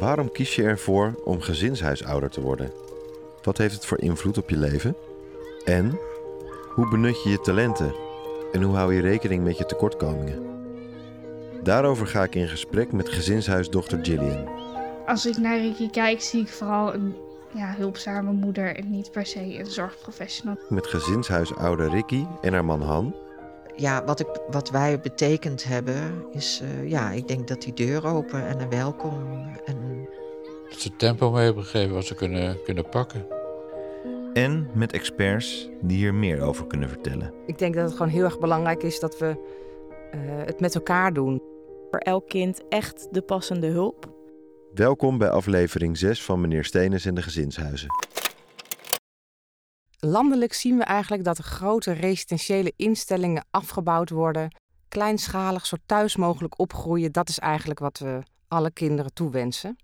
Waarom kies je ervoor om gezinshuisouder te worden? Wat heeft het voor invloed op je leven? En hoe benut je je talenten? En hoe hou je rekening met je tekortkomingen? Daarover ga ik in gesprek met gezinshuisdochter Gillian. Als ik naar Ricky kijk, zie ik vooral een ja, hulpzame moeder en niet per se een zorgprofessional. Met gezinshuisouder Ricky en haar man Han. Ja, wat, ik, wat wij betekend hebben is, uh, ja, ik denk dat die deur open en een welkom. En... Dat ze tempo mee hebben gegeven wat ze kunnen, kunnen pakken. En met experts die hier meer over kunnen vertellen. Ik denk dat het gewoon heel erg belangrijk is dat we uh, het met elkaar doen. Voor elk kind echt de passende hulp. Welkom bij aflevering 6 van Meneer Stenes en de Gezinshuizen. Landelijk zien we eigenlijk dat er grote residentiële instellingen afgebouwd worden. Kleinschalig, zo thuis mogelijk opgroeien, dat is eigenlijk wat we alle kinderen toewensen.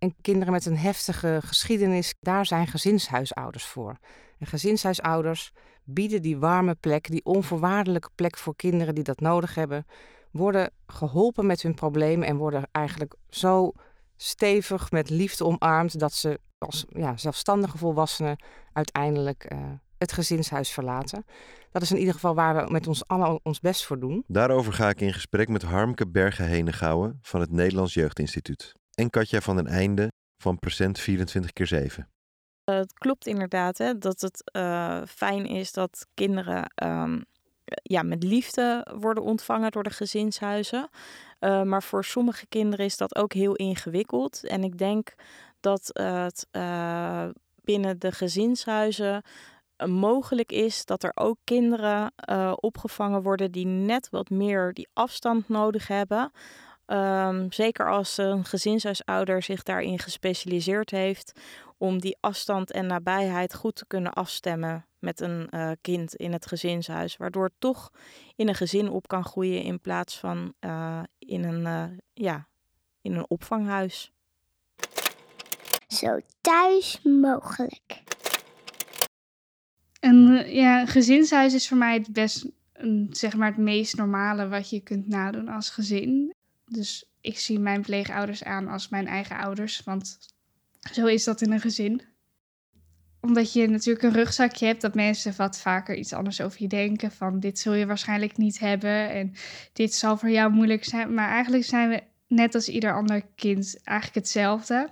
En kinderen met een heftige geschiedenis, daar zijn gezinshuisouders voor. En gezinshuisouders bieden die warme plek, die onvoorwaardelijke plek voor kinderen die dat nodig hebben, worden geholpen met hun problemen en worden eigenlijk zo stevig met liefde omarmd dat ze als ja, zelfstandige volwassenen uiteindelijk uh, het gezinshuis verlaten. Dat is in ieder geval waar we met ons allen ons best voor doen. Daarover ga ik in gesprek met Harmke Bergen-Henegouwen van het Nederlands Jeugdinstituut. En Katja van den Einde van Percent 24 keer 7 Het klopt inderdaad hè, dat het uh, fijn is dat kinderen um, ja, met liefde worden ontvangen door de gezinshuizen. Uh, maar voor sommige kinderen is dat ook heel ingewikkeld. En ik denk dat het binnen de gezinshuizen mogelijk is dat er ook kinderen opgevangen worden die net wat meer die afstand nodig hebben. Um, zeker als een gezinshuisouder zich daarin gespecialiseerd heeft om die afstand en nabijheid goed te kunnen afstemmen met een uh, kind in het gezinshuis, waardoor het toch in een gezin op kan groeien in plaats van uh, in, een, uh, ja, in een opvanghuis. Zo thuis mogelijk. Een ja, gezinshuis is voor mij het best, een, zeg maar, het meest normale wat je kunt nadoen als gezin. Dus ik zie mijn pleegouders aan als mijn eigen ouders, want zo is dat in een gezin. Omdat je natuurlijk een rugzakje hebt dat mensen wat vaker iets anders over je denken. Van dit zul je waarschijnlijk niet hebben en dit zal voor jou moeilijk zijn. Maar eigenlijk zijn we net als ieder ander kind eigenlijk hetzelfde.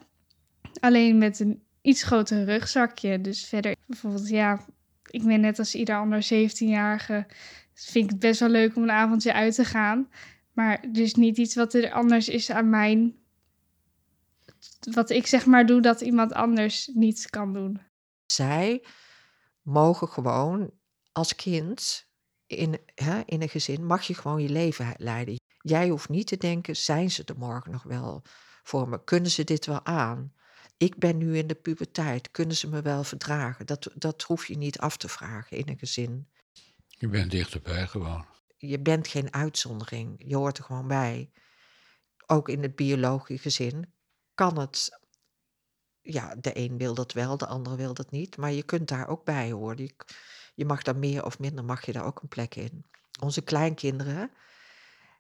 Alleen met een iets groter rugzakje. Dus verder bijvoorbeeld, ja, ik ben net als ieder ander 17-jarige. Vind ik het best wel leuk om een avondje uit te gaan. Maar dus niet iets wat er anders is aan mijn. Wat ik zeg maar doe dat iemand anders niet kan doen. Zij mogen gewoon als kind in, hè, in een gezin, mag je gewoon je leven leiden. Jij hoeft niet te denken, zijn ze er morgen nog wel voor me? Kunnen ze dit wel aan? Ik ben nu in de puberteit, kunnen ze me wel verdragen? Dat, dat hoef je niet af te vragen in een gezin. Je bent dichterbij gewoon je bent geen uitzondering. Je hoort er gewoon bij. Ook in het biologische zin kan het. Ja, de een wil dat wel, de ander wil dat niet. Maar je kunt daar ook bij horen. Je, je mag daar meer of minder, mag je daar ook een plek in. Onze kleinkinderen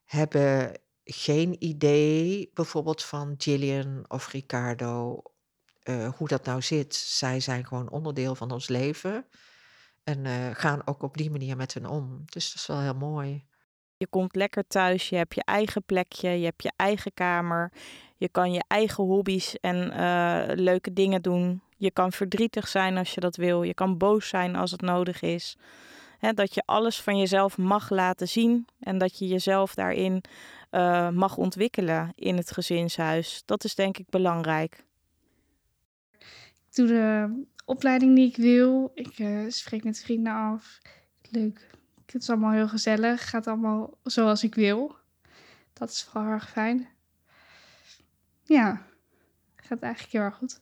hebben geen idee, bijvoorbeeld van Gillian of Ricardo, uh, hoe dat nou zit. Zij zijn gewoon onderdeel van ons leven. En uh, gaan ook op die manier met hen om. Dus dat is wel heel mooi. Je komt lekker thuis, je hebt je eigen plekje, je hebt je eigen kamer. Je kan je eigen hobby's en uh, leuke dingen doen. Je kan verdrietig zijn als je dat wil. Je kan boos zijn als het nodig is. He, dat je alles van jezelf mag laten zien en dat je jezelf daarin uh, mag ontwikkelen in het gezinshuis. Dat is denk ik belangrijk. Ik doe de opleiding die ik wil. Ik uh, spreek met vrienden af. Leuk. Het is allemaal heel gezellig. Gaat allemaal zoals ik wil. Dat is vooral erg fijn. Ja, gaat eigenlijk heel erg goed.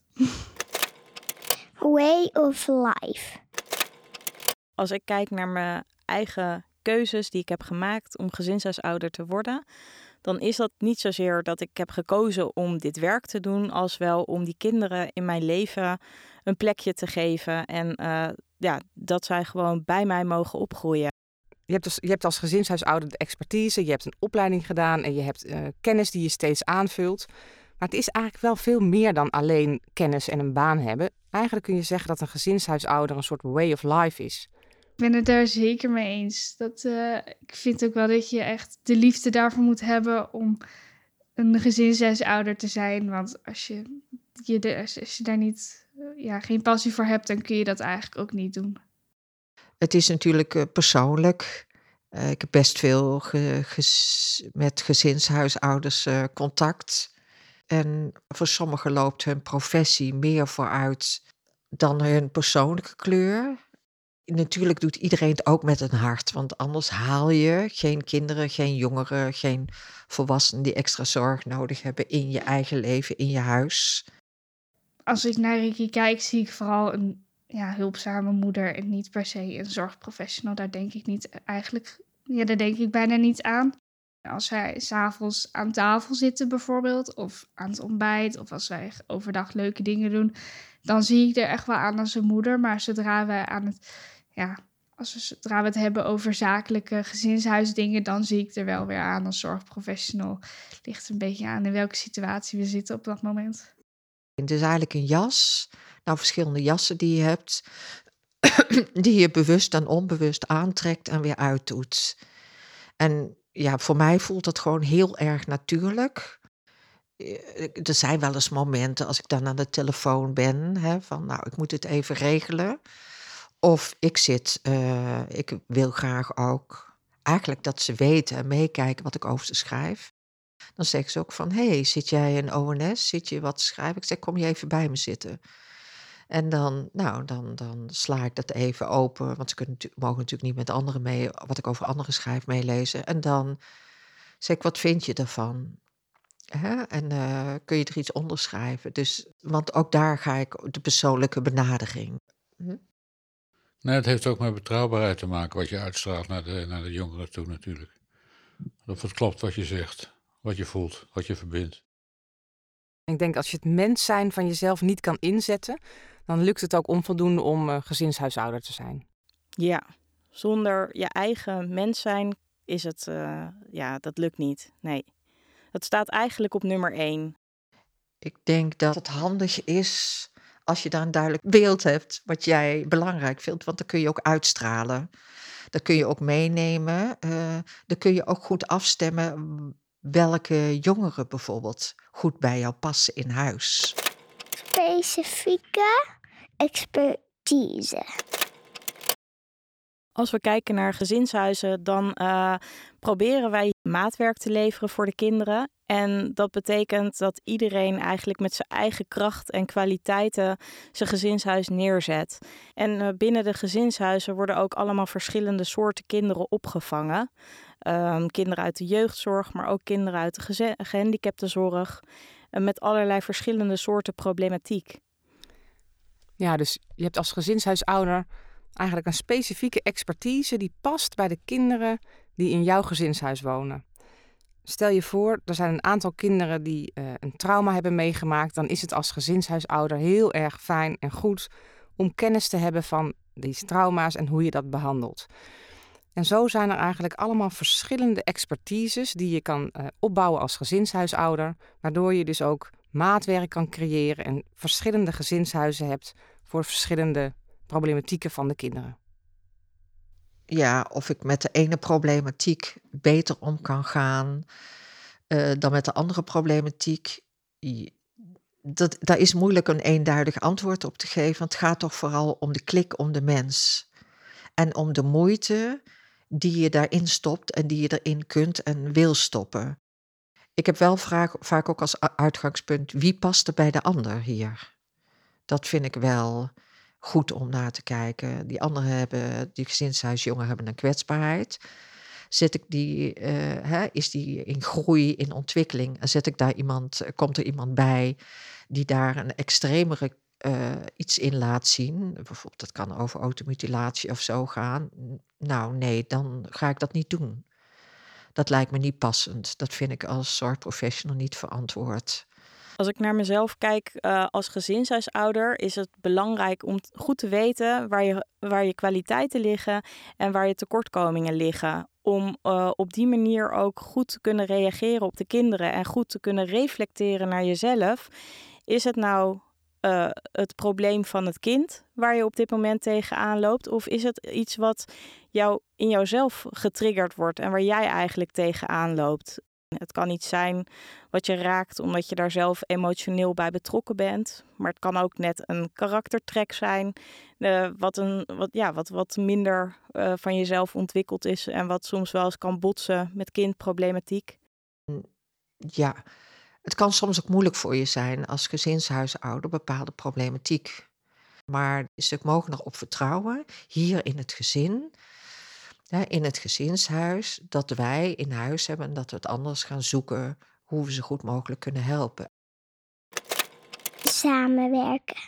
Way of life. Als ik kijk naar mijn eigen keuzes die ik heb gemaakt om gezinshuisouder te worden, dan is dat niet zozeer dat ik heb gekozen om dit werk te doen, als wel om die kinderen in mijn leven een plekje te geven en uh, ja, dat zij gewoon bij mij mogen opgroeien. Je hebt, dus, je hebt als de expertise, je hebt een opleiding gedaan en je hebt uh, kennis die je steeds aanvult. Maar het is eigenlijk wel veel meer dan alleen kennis en een baan hebben. Eigenlijk kun je zeggen dat een gezinshuisouder een soort way of life is. Ik ben het daar zeker mee eens. Dat, uh, ik vind ook wel dat je echt de liefde daarvoor moet hebben om een gezinshuisouder te zijn. Want als je, je, als je daar niet, uh, ja, geen passie voor hebt, dan kun je dat eigenlijk ook niet doen. Het is natuurlijk uh, persoonlijk. ik heb best veel met gezinshuisouders contact. En voor sommigen loopt hun professie meer vooruit dan hun persoonlijke kleur. Natuurlijk doet iedereen het ook met een hart, want anders haal je geen kinderen, geen jongeren, geen volwassenen die extra zorg nodig hebben in je eigen leven, in je huis. Als ik naar Ricky kijk, zie ik vooral een ja, hulpzame moeder en niet per se een zorgprofessional. Daar denk ik niet eigenlijk, ja, daar denk ik bijna niet aan. Als wij s'avonds aan tafel zitten bijvoorbeeld, of aan het ontbijt, of als wij overdag leuke dingen doen, dan zie ik er echt wel aan als een moeder. Maar zodra we aan het, ja, als we, zodra we het hebben over zakelijke gezinshuisdingen, dan zie ik er wel weer aan als zorgprofessional. Ligt een beetje aan in welke situatie we zitten op dat moment. Het is eigenlijk een jas, nou verschillende jassen die je hebt, die je bewust en onbewust aantrekt en weer uitdoet. En ja, voor mij voelt dat gewoon heel erg natuurlijk. Eh, er zijn wel eens momenten als ik dan aan de telefoon ben, hè, van nou, ik moet het even regelen. Of ik zit, uh, ik wil graag ook eigenlijk dat ze weten en meekijken wat ik over ze schrijf. Dan zeggen ze ook van, hey, zit jij in ONS? Zit je wat te schrijven? Ik zeg, kom je even bij me zitten. En dan, nou, dan, dan sla ik dat even open, want ze kunnen, mogen natuurlijk niet met anderen mee, wat ik over anderen schrijf, meelezen. En dan zeg ik, wat vind je ervan? Hè? En uh, kun je er iets onder schrijven? Dus, want ook daar ga ik de persoonlijke benadering. Hm? Nee, het heeft ook met betrouwbaarheid te maken, wat je uitstraalt naar de, naar de jongeren toe natuurlijk. Of het klopt wat je zegt, wat je voelt, wat je verbindt. Ik denk als je het mens zijn van jezelf niet kan inzetten, dan lukt het ook onvoldoende om uh, gezinshuisouder te zijn. Ja, zonder je eigen mens zijn is het, uh, ja, dat lukt niet. Nee. Dat staat eigenlijk op nummer één. Ik denk dat het handig is als je daar een duidelijk beeld hebt wat jij belangrijk vindt, want dan kun je ook uitstralen. Dat kun je ook meenemen. Uh, dan kun je ook goed afstemmen welke jongeren bijvoorbeeld goed bij jou passen in huis. Specifieke expertise. Als we kijken naar gezinshuizen, dan uh, proberen wij maatwerk te leveren voor de kinderen. En dat betekent dat iedereen eigenlijk met zijn eigen kracht en kwaliteiten zijn gezinshuis neerzet. En uh, binnen de gezinshuizen worden ook allemaal verschillende soorten kinderen opgevangen. Um, kinderen uit de jeugdzorg, maar ook kinderen uit de gehandicaptenzorg. Met allerlei verschillende soorten problematiek. Ja, dus je hebt als gezinshuisouder eigenlijk een specifieke expertise die past bij de kinderen die in jouw gezinshuis wonen. Stel je voor, er zijn een aantal kinderen die uh, een trauma hebben meegemaakt, dan is het als gezinshuisouder heel erg fijn en goed om kennis te hebben van die trauma's en hoe je dat behandelt. En zo zijn er eigenlijk allemaal verschillende expertises die je kan uh, opbouwen als gezinshuisouder, waardoor je dus ook maatwerk kan creëren en verschillende gezinshuizen hebt voor verschillende problematieken van de kinderen. Ja, of ik met de ene problematiek beter om kan gaan uh, dan met de andere problematiek. Dat, daar is moeilijk een eenduidig antwoord op te geven, want het gaat toch vooral om de klik, om de mens. En om de moeite die je daarin stopt en die je erin kunt en wil stoppen. Ik heb wel vaak, vaak ook als uitgangspunt wie past er bij de ander hier. Dat vind ik wel goed om naar te kijken. Die anderen hebben, die gezinshuisjongen hebben een kwetsbaarheid. Zet ik die, uh, hè, is die in groei, in ontwikkeling? Zet ik daar iemand, komt er iemand bij die daar een extremere uh, iets in laat zien? Bijvoorbeeld, dat kan over automutilatie of zo gaan. Nou, nee, dan ga ik dat niet doen. Dat lijkt me niet passend. Dat vind ik als zorgprofessional niet verantwoord. Als ik naar mezelf kijk uh, als gezinshuisouder, is het belangrijk om goed te weten waar je, waar je kwaliteiten liggen en waar je tekortkomingen liggen. Om uh, op die manier ook goed te kunnen reageren op de kinderen en goed te kunnen reflecteren naar jezelf. Is het nou uh, het probleem van het kind waar je op dit moment tegenaan loopt? Of is het iets wat jou in jouzelf getriggerd wordt en waar jij eigenlijk tegenaan loopt? Het kan iets zijn wat je raakt omdat je daar zelf emotioneel bij betrokken bent. Maar het kan ook net een karaktertrek zijn. Uh, wat, een, wat, ja, wat, wat minder uh, van jezelf ontwikkeld is. En wat soms wel eens kan botsen met kindproblematiek. Ja, het kan soms ook moeilijk voor je zijn als gezinshuisouder bepaalde problematiek. Maar ik mogen nog op vertrouwen, hier in het gezin, in het gezinshuis, dat wij in huis hebben en dat we het anders gaan zoeken hoe we ze goed mogelijk kunnen helpen. Samenwerken.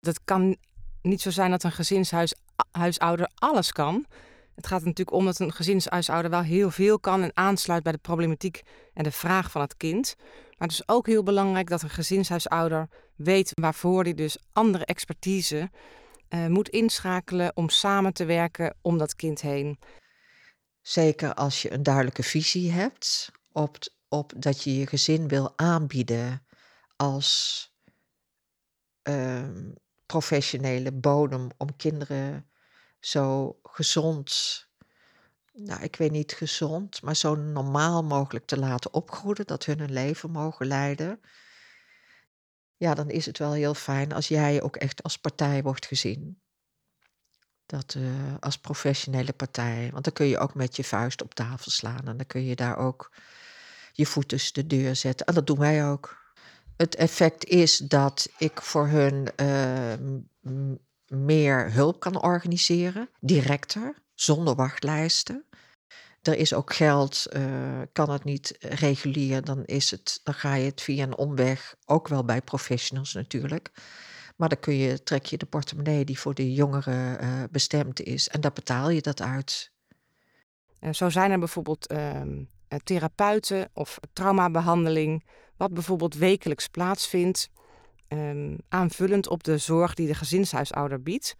Het kan niet zo zijn dat een gezinshuisouder alles kan. Het gaat er natuurlijk om dat een gezinshuisouder wel heel veel kan en aansluit bij de problematiek en de vraag van het kind. Maar het is ook heel belangrijk dat een gezinshuisouder weet waarvoor hij dus andere expertise uh, moet inschakelen om samen te werken om dat kind heen. Zeker als je een duidelijke visie hebt op, op dat je je gezin wil aanbieden als uh, professionele bodem om kinderen zo gezond, nou ik weet niet gezond, maar zo normaal mogelijk te laten opgroeien, dat hun een leven mogen leiden. Ja, dan is het wel heel fijn als jij ook echt als partij wordt gezien. Dat uh, als professionele partij. Want dan kun je ook met je vuist op tafel slaan. En dan kun je daar ook je voet tussen de deur zetten. En dat doen wij ook. Het effect is dat ik voor hun uh, meer hulp kan organiseren, directer, zonder wachtlijsten. Er is ook geld, uh, kan het niet regulier, dan, is het, dan ga je het via een omweg, ook wel bij professionals natuurlijk. Maar dan kun je, trek je de portemonnee die voor de jongeren uh, bestemd is en daar betaal je dat uit. Zo zijn er bijvoorbeeld uh, therapeuten of traumabehandeling, wat bijvoorbeeld wekelijks plaatsvindt um, aanvullend op de zorg die de gezinshuisouder biedt.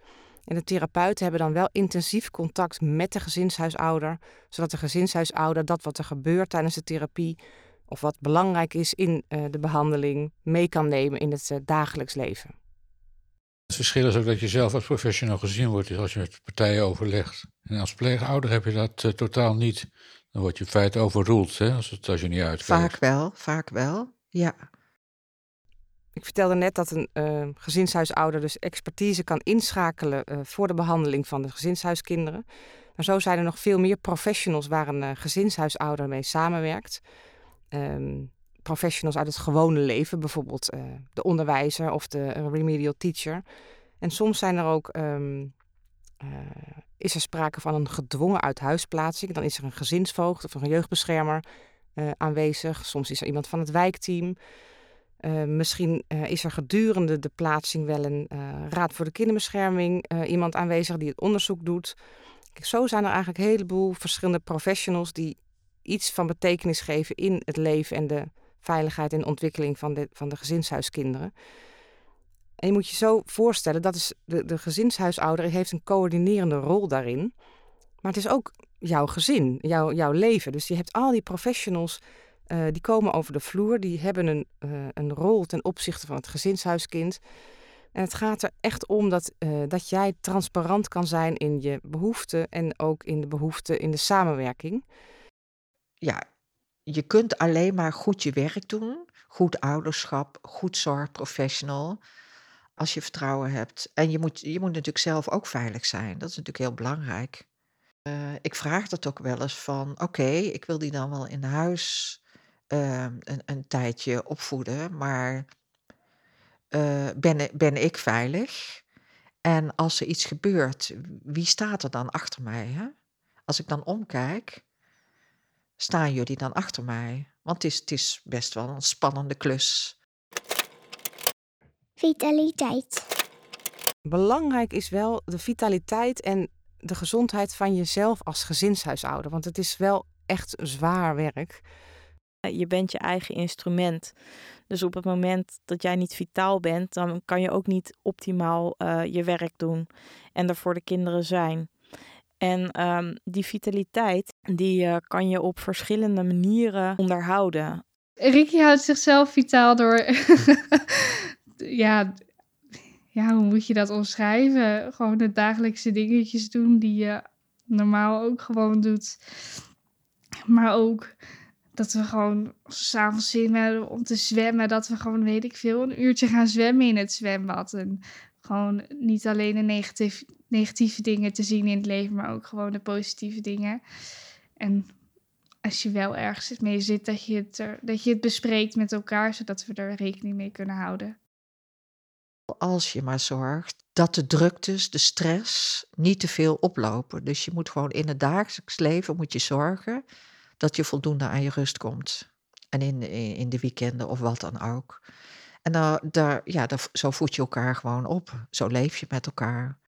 En de therapeuten hebben dan wel intensief contact met de gezinshuisouder, zodat de gezinshuisouder dat wat er gebeurt tijdens de therapie of wat belangrijk is in uh, de behandeling mee kan nemen in het uh, dagelijks leven. Het verschil is ook dat je zelf als professional gezien wordt als je met partijen overlegt. En als pleegouder heb je dat uh, totaal niet. Dan word je in feite overroeld hè, als, het, als je niet uitkijkt. Vaak wel, vaak wel, ja. Ik vertelde net dat een uh, gezinshuisouder dus expertise kan inschakelen uh, voor de behandeling van de gezinshuiskinderen. Maar zo zijn er nog veel meer professionals waar een uh, gezinshuisouder mee samenwerkt. Um, professionals uit het gewone leven, bijvoorbeeld de onderwijzer of de remedial teacher. En soms zijn er ook, um, is er sprake van een gedwongen uithuisplaatsing. Dan is er een gezinsvoogd of een jeugdbeschermer aanwezig. Soms is er iemand van het wijkteam. Uh, misschien uh, is er gedurende de plaatsing wel een uh, raad voor de kinderbescherming, iemand aanwezig die het onderzoek doet. Kijk, zo zijn er eigenlijk een heleboel verschillende professionals die iets van betekenis geven in het leven en de veiligheid en ontwikkeling van de, van de gezinshuiskinderen. En je moet je zo voorstellen, dat is de, de gezinshuisouder heeft een coördinerende rol daarin. Maar het is ook jouw gezin, jouw, jouw leven. Dus je hebt al die professionals uh, die komen over de vloer, die hebben een, uh, een rol ten opzichte van het gezinshuiskind. En het gaat er echt om dat, uh, dat jij transparant kan zijn in je behoeften en ook in de behoeften in de samenwerking. Ja, je kunt alleen maar goed je werk doen, goed ouderschap, goed zorgprofessional, als je vertrouwen hebt. En je moet, je moet natuurlijk zelf ook veilig zijn, dat is natuurlijk heel belangrijk. ik vraag dat ook wel eens van, oké, ik wil die dan wel in huis uh, een, een, tijdje opvoeden, maar uh, ben, ben ik veilig? En als er iets gebeurt, wie staat er dan achter mij? Hè? Als ik dan omkijk, staan jullie dan achter mij? Want het is, het is best wel een spannende klus. Vitaliteit. Belangrijk is wel de vitaliteit en de gezondheid van jezelf als gezinshuisouder. Want het is wel echt zwaar werk. Je bent je eigen instrument. Dus op het moment dat jij niet vitaal bent, dan kan je ook niet optimaal uh, je werk doen en er voor de kinderen zijn. En um, die vitaliteit, die uh, kan je op verschillende manieren onderhouden. Ricky houdt zichzelf vitaal door. ja, ja, hoe moet je dat omschrijven? Gewoon de dagelijkse dingetjes doen die je normaal ook gewoon doet. Maar ook dat we gewoon s'avonds zin hebben om te zwemmen. Dat we gewoon, weet ik veel, een uurtje gaan zwemmen in het zwembad. En gewoon niet alleen de negatief, negatieve dingen te zien in het leven, maar ook gewoon de positieve dingen. En als je wel ergens mee zit, dat je het, er, dat je het bespreekt met elkaar, zodat we er rekening mee kunnen houden. Als je maar zorgt dat de druktes, de stress niet te veel oplopen. Dus je moet gewoon in het dagelijks leven moet je zorgen dat je voldoende aan je rust komt. En in, in de weekenden of wat dan ook. En dan, daar, ja, zo voed je elkaar gewoon op. Zo leef je met elkaar.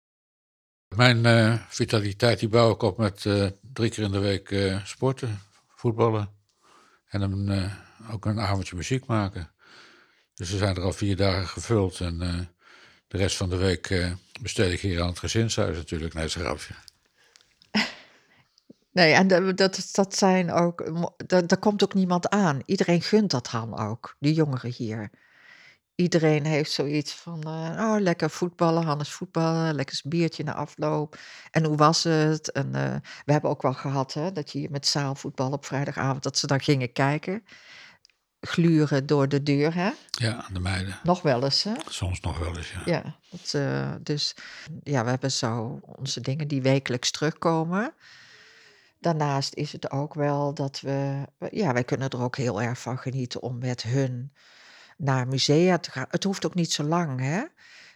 Mijn uh, vitaliteit die bouw ik op met uh, drie keer in de week uh, sporten, voetballen. En ook een avondje muziek maken. Dus we zijn er al vier dagen gevuld. En de rest van de week besteed ik hier aan het gezinshuis natuurlijk. Nee, grapje. Nee, en dat, dat zijn ook. Daar komt ook niemand aan. Iedereen gunt dat Han ook, die jongeren hier. Iedereen heeft zoiets van, uh, oh, lekker voetballen, Hannes voetballen, lekker een biertje na afloop. En hoe was het? En uh, we hebben ook wel gehad, hè, dat je met zaalvoetbal op vrijdagavond, dat ze dan gingen kijken. Gluren door de deur, hè? Ja, de meiden. Nog wel eens, hè? Soms nog wel eens, ja. Ja, dat, uh, dus ja, we hebben zo onze dingen die wekelijks terugkomen. Daarnaast is het ook wel dat we, ja, wij kunnen er ook heel erg van genieten om met hun naar musea te gaan. Het hoeft ook niet zo lang, hè?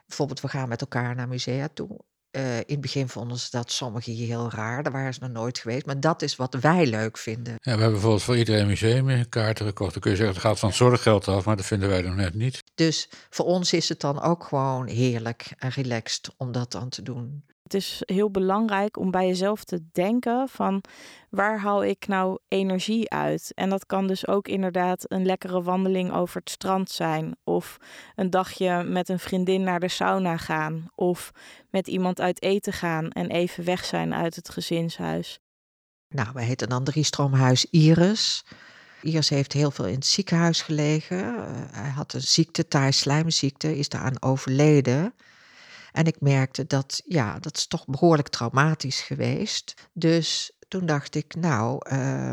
Bijvoorbeeld, we gaan met elkaar naar musea toe. Uh, in het begin vonden ze dat sommigen hier heel raar, daar waren ze nog nooit geweest. Maar dat is wat wij leuk vinden. Ja, we hebben bijvoorbeeld voor iedereen museum kaarten gekocht. Dan kun je zeggen, het gaat van het zorggeld af, maar dat vinden wij nog net niet. Dus voor ons is het dan ook gewoon heerlijk en relaxed om dat dan te doen. Het is heel belangrijk om bij jezelf te denken van waar haal ik nou energie uit? En dat kan dus ook inderdaad een lekkere wandeling over het strand zijn. Of een dagje met een vriendin naar de sauna gaan. Of met iemand uit eten gaan en even weg zijn uit het gezinshuis. Nou, wij heten dan Driestroomhuis Iris. Iris heeft heel veel in het ziekenhuis gelegen. Uh, hij had een ziekte, taaislijmziekte, is daaraan overleden. En ik merkte dat, ja, dat is toch behoorlijk traumatisch geweest. Dus toen dacht ik, nou, uh,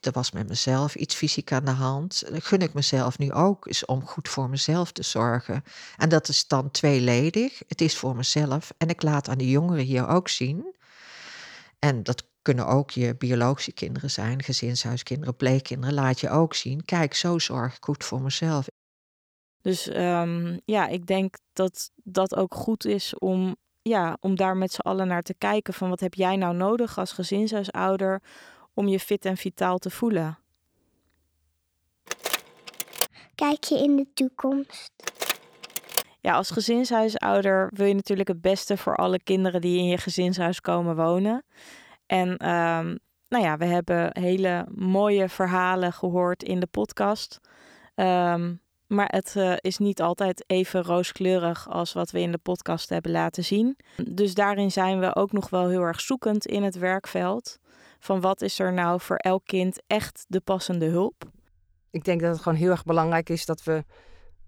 er was met mezelf iets fysiek aan de hand. Gun ik mezelf nu ook eens om goed voor mezelf te zorgen. En dat is dan tweeledig. Het is voor mezelf en ik laat aan de jongeren hier ook zien. En dat kunnen ook je biologische kinderen zijn, gezinshuiskinderen, pleegkinderen. Laat je ook zien, kijk, zo zorg ik goed voor mezelf. Dus um, ja, ik denk dat dat ook goed is om, ja, om daar met z'n allen naar te kijken van wat heb jij nou nodig als gezinshuisouder om je fit en vitaal te voelen. Kijk je in de toekomst? Ja, als gezinshuisouder wil je natuurlijk het beste voor alle kinderen die in je gezinshuis komen wonen. En um, nou ja, we hebben hele mooie verhalen gehoord in de podcast. Um, maar het uh, is niet altijd even rooskleurig als wat we in de podcast hebben laten zien. Dus daarin zijn we ook nog wel heel erg zoekend in het werkveld. Van wat is er nou voor elk kind echt de passende hulp? Ik denk dat het gewoon heel erg belangrijk is dat we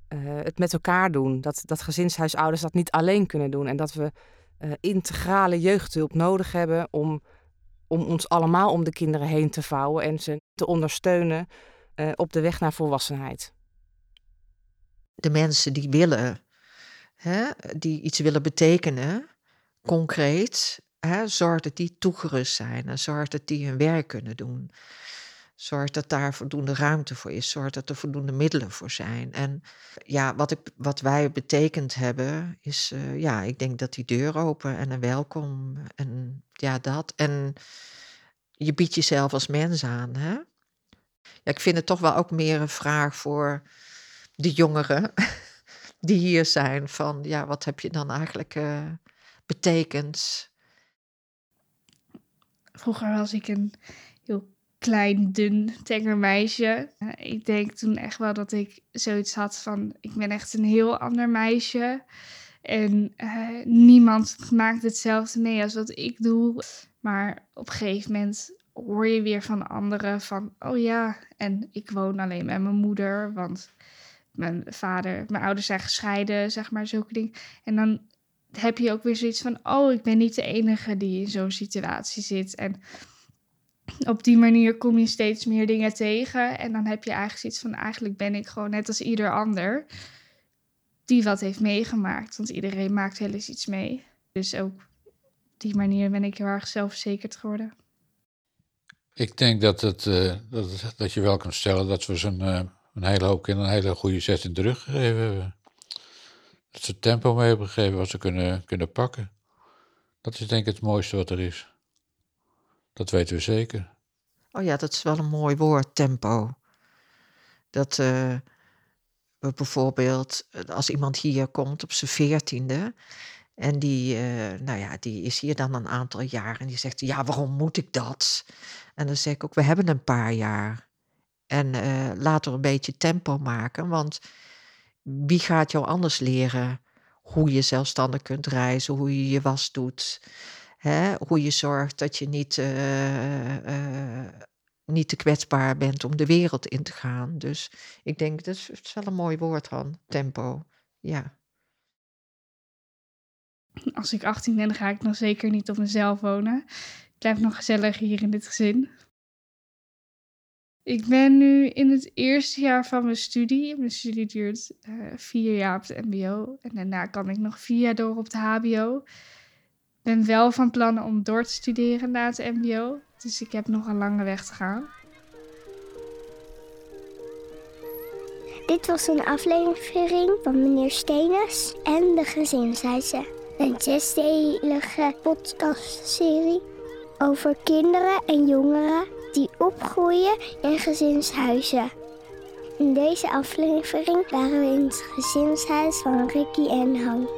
uh, het met elkaar doen. Dat, dat gezinshuisouders dat niet alleen kunnen doen. En dat we uh, integrale jeugdhulp nodig hebben om, om ons allemaal om de kinderen heen te vouwen en ze te ondersteunen op de weg naar volwassenheid de mensen die willen, hè, die iets willen betekenen, concreet, hè, zorg dat die toegerust zijn en zorg dat die hun werk kunnen doen. Zorg dat daar voldoende ruimte voor is. Zorg dat er voldoende middelen voor zijn. En ja, wat, ik, wat wij betekend hebben, is uh, ja, ik denk dat die deur open en een welkom. En ja, dat. En je biedt jezelf als mens aan. Hè? Ja, ik vind het toch wel ook meer een vraag voor de jongeren die hier zijn van ja, wat heb je dan eigenlijk uh, betekend? Vroeger was ik een heel klein, dun, tenger meisje. Eh, ik denk toen echt wel dat ik zoiets had van: ik ben echt een heel ander meisje. En uh, niemand maakt hetzelfde mee als wat ik doe. Maar op een gegeven moment hoor je weer van anderen van, oh ja, en ik woon alleen met mijn moeder, want mijn vader, mijn ouders zijn gescheiden, zeg maar, zulke dingen. En dan heb je ook weer zoiets van, oh, ik ben niet de enige die in zo'n situatie zit. En op die manier kom je steeds meer dingen tegen. En dan heb je eigenlijk zoiets van, eigenlijk ben ik gewoon net als ieder ander die wat heeft meegemaakt. Want iedereen maakt wel eens iets mee. Dus ook op die manier ben ik heel erg zelfverzekerd geworden. Ik denk dat, het, uh, dat, dat je wel kan stellen dat we zo'n uh, een hele hoop kinderen een hele goede zet in de rug gegeven hebben. Dat ze tempo mee hebben gegeven wat ze kunnen, kunnen pakken. Dat is denk ik het mooiste wat er is. Dat weten we zeker. Oh ja, dat is wel een mooi woord, tempo. Dat uh, we bijvoorbeeld, als iemand hier komt op zijn veertiende en die, uh, nou ja, die is hier dan een aantal jaar en die zegt, ja, waarom moet ik dat? En dan zeg ik ook, we hebben een paar jaar. En uh, laten we een beetje tempo maken, want wie gaat jou anders leren hoe je zelfstandig kunt reizen, hoe je je was doet, hè? hoe je zorgt dat je niet, uh, uh, niet te kwetsbaar bent om de wereld in te gaan. Dus ik denk, dat is, is wel een mooi woord dan, tempo. Ja als ik 18 ben, ga ik nog zeker niet op mezelf wonen. Ik blijf nog gezellig hier in dit gezin. Ik ben nu in het eerste jaar van mijn studie. Mijn studie duurt uh, vier jaar op het MBO. En daarna kan ik nog vier jaar door op het HBO. Ik ben wel van plan om door te studeren na het MBO. Dus ik heb nog een lange weg te gaan. Dit was een aflevering van meneer Stenes en de gezinshuizen. Een zesdelige podcastserie over kinderen en jongeren die opgroeien in gezinshuizen. In deze aflevering waren we in het gezinshuis van Ricky en Han.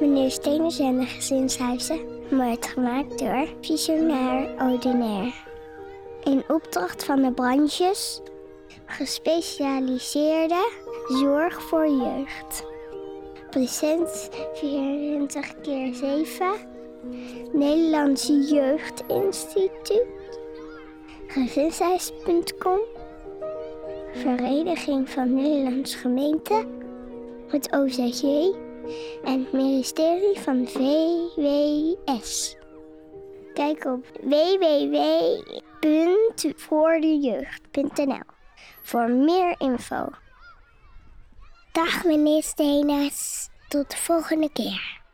Meneer Steners en de gezinshuizen wordt gemaakt door Visionair Ordinaire. In opdracht van de branches gespecialiseerde zorg voor jeugd. Present 24 keer 7 Nederlandse Jeugdinstituut gezinshuis.com Vereniging van Nederlandse Gemeenten het OZJ en het ministerie van VWS. Kijk op www.voordejeugd.nl voor meer info. Dag meneer Steners, tot de volgende keer.